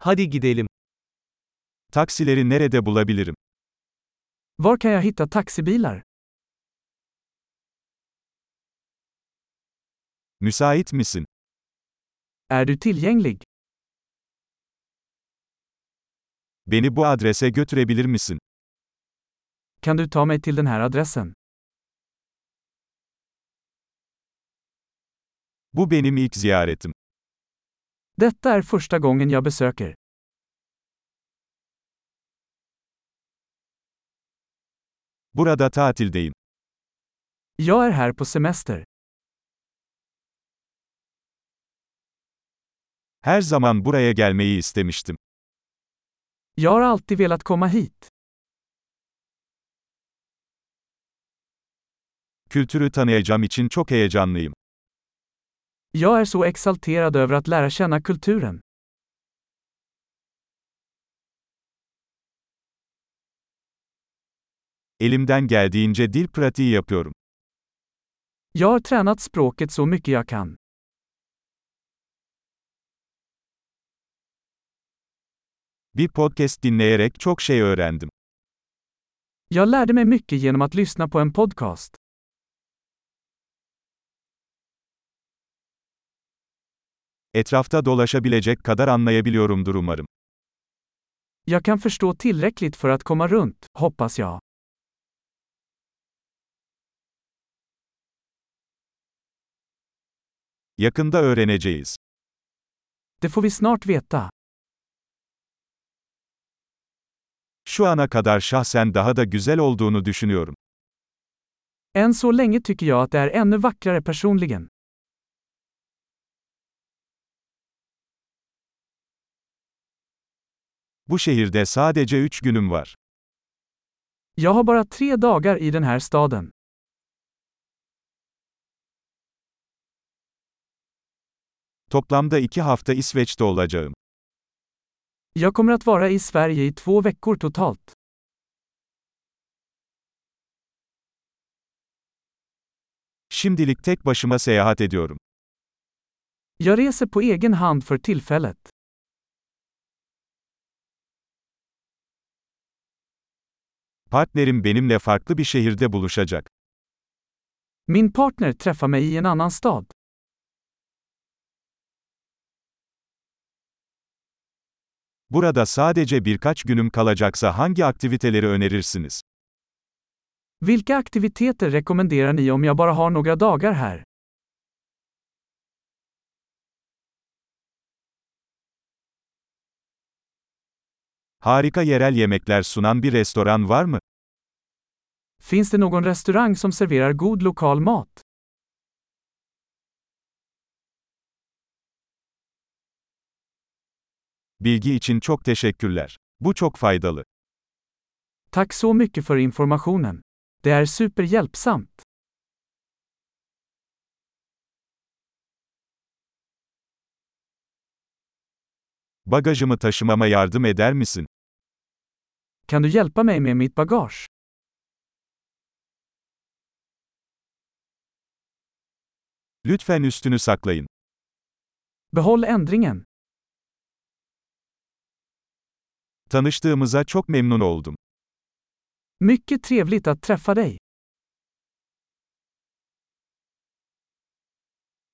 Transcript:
Hadi gidelim. Taksileri nerede bulabilirim? Var kan jag hitta taxibilar? Müsait misin? Är du tillgänglig? Beni bu adrese götürebilir misin? Kan du ta mig till den här adressen? Bu benim ilk ziyaretim. Detta är första gången jag besöker. Burada tatildeyim. Jag är här på semester. Her zaman buraya gelmeyi istemiştim. Jag har alltid velat komma hit. Kültürü tanıyacağım için çok heyecanlıyım. Jag är så exalterad över att lära känna kulturen. Elimden geldiğince dil pratiği yapıyorum. Jag har tränat språket så mycket jag kan. Bir podcast dinleyerek çok şey öğrendim. Jag lärde mig mycket genom att lyssna på en podcast. Etrafta dolaşabilecek kadar anlayabiliyorumdur umarım. Jag kan förstå tillräckligt för att komma runt, hoppas jag. Yakında öğreneceğiz. Det får vi snart veta. Şu ana kadar şahsen daha da güzel olduğunu düşünüyorum. Än så länge tycker jag att det är ännu vackrare personligen. Bu şehirde sadece üç günüm var. Jag har bara tre dagar i den här staden. Toplamda iki hafta İsveç'te olacağım. Jag kommer att vara i Sverige i två veckor totalt. Şimdilik tek başıma seyahat ediyorum. Jag reser på egen hand för tillfället. Partnerim benimle farklı bir şehirde buluşacak. Min partner träffar mig i en annan stad. Burada sadece birkaç günüm kalacaksa hangi aktiviteleri önerirsiniz? Vilka aktiviteter rekommenderar ni om jag bara har några dagar här? Harika yerel yemekler sunan bir restoran var mı? Finns det någon restaurang som serverar god lokal mat? Bilgi için çok teşekkürler. Bu çok faydalı. Tack så mycket för informationen. Det är superhjälpsamt. Bagajımı taşımama yardım eder misin? Kan du hjälpa mig med mitt bagage? Lütfen üstünü saklayın. Behåll ändringen. Tanıştığımıza çok memnun oldum. Mycket trevligt att träffa dig.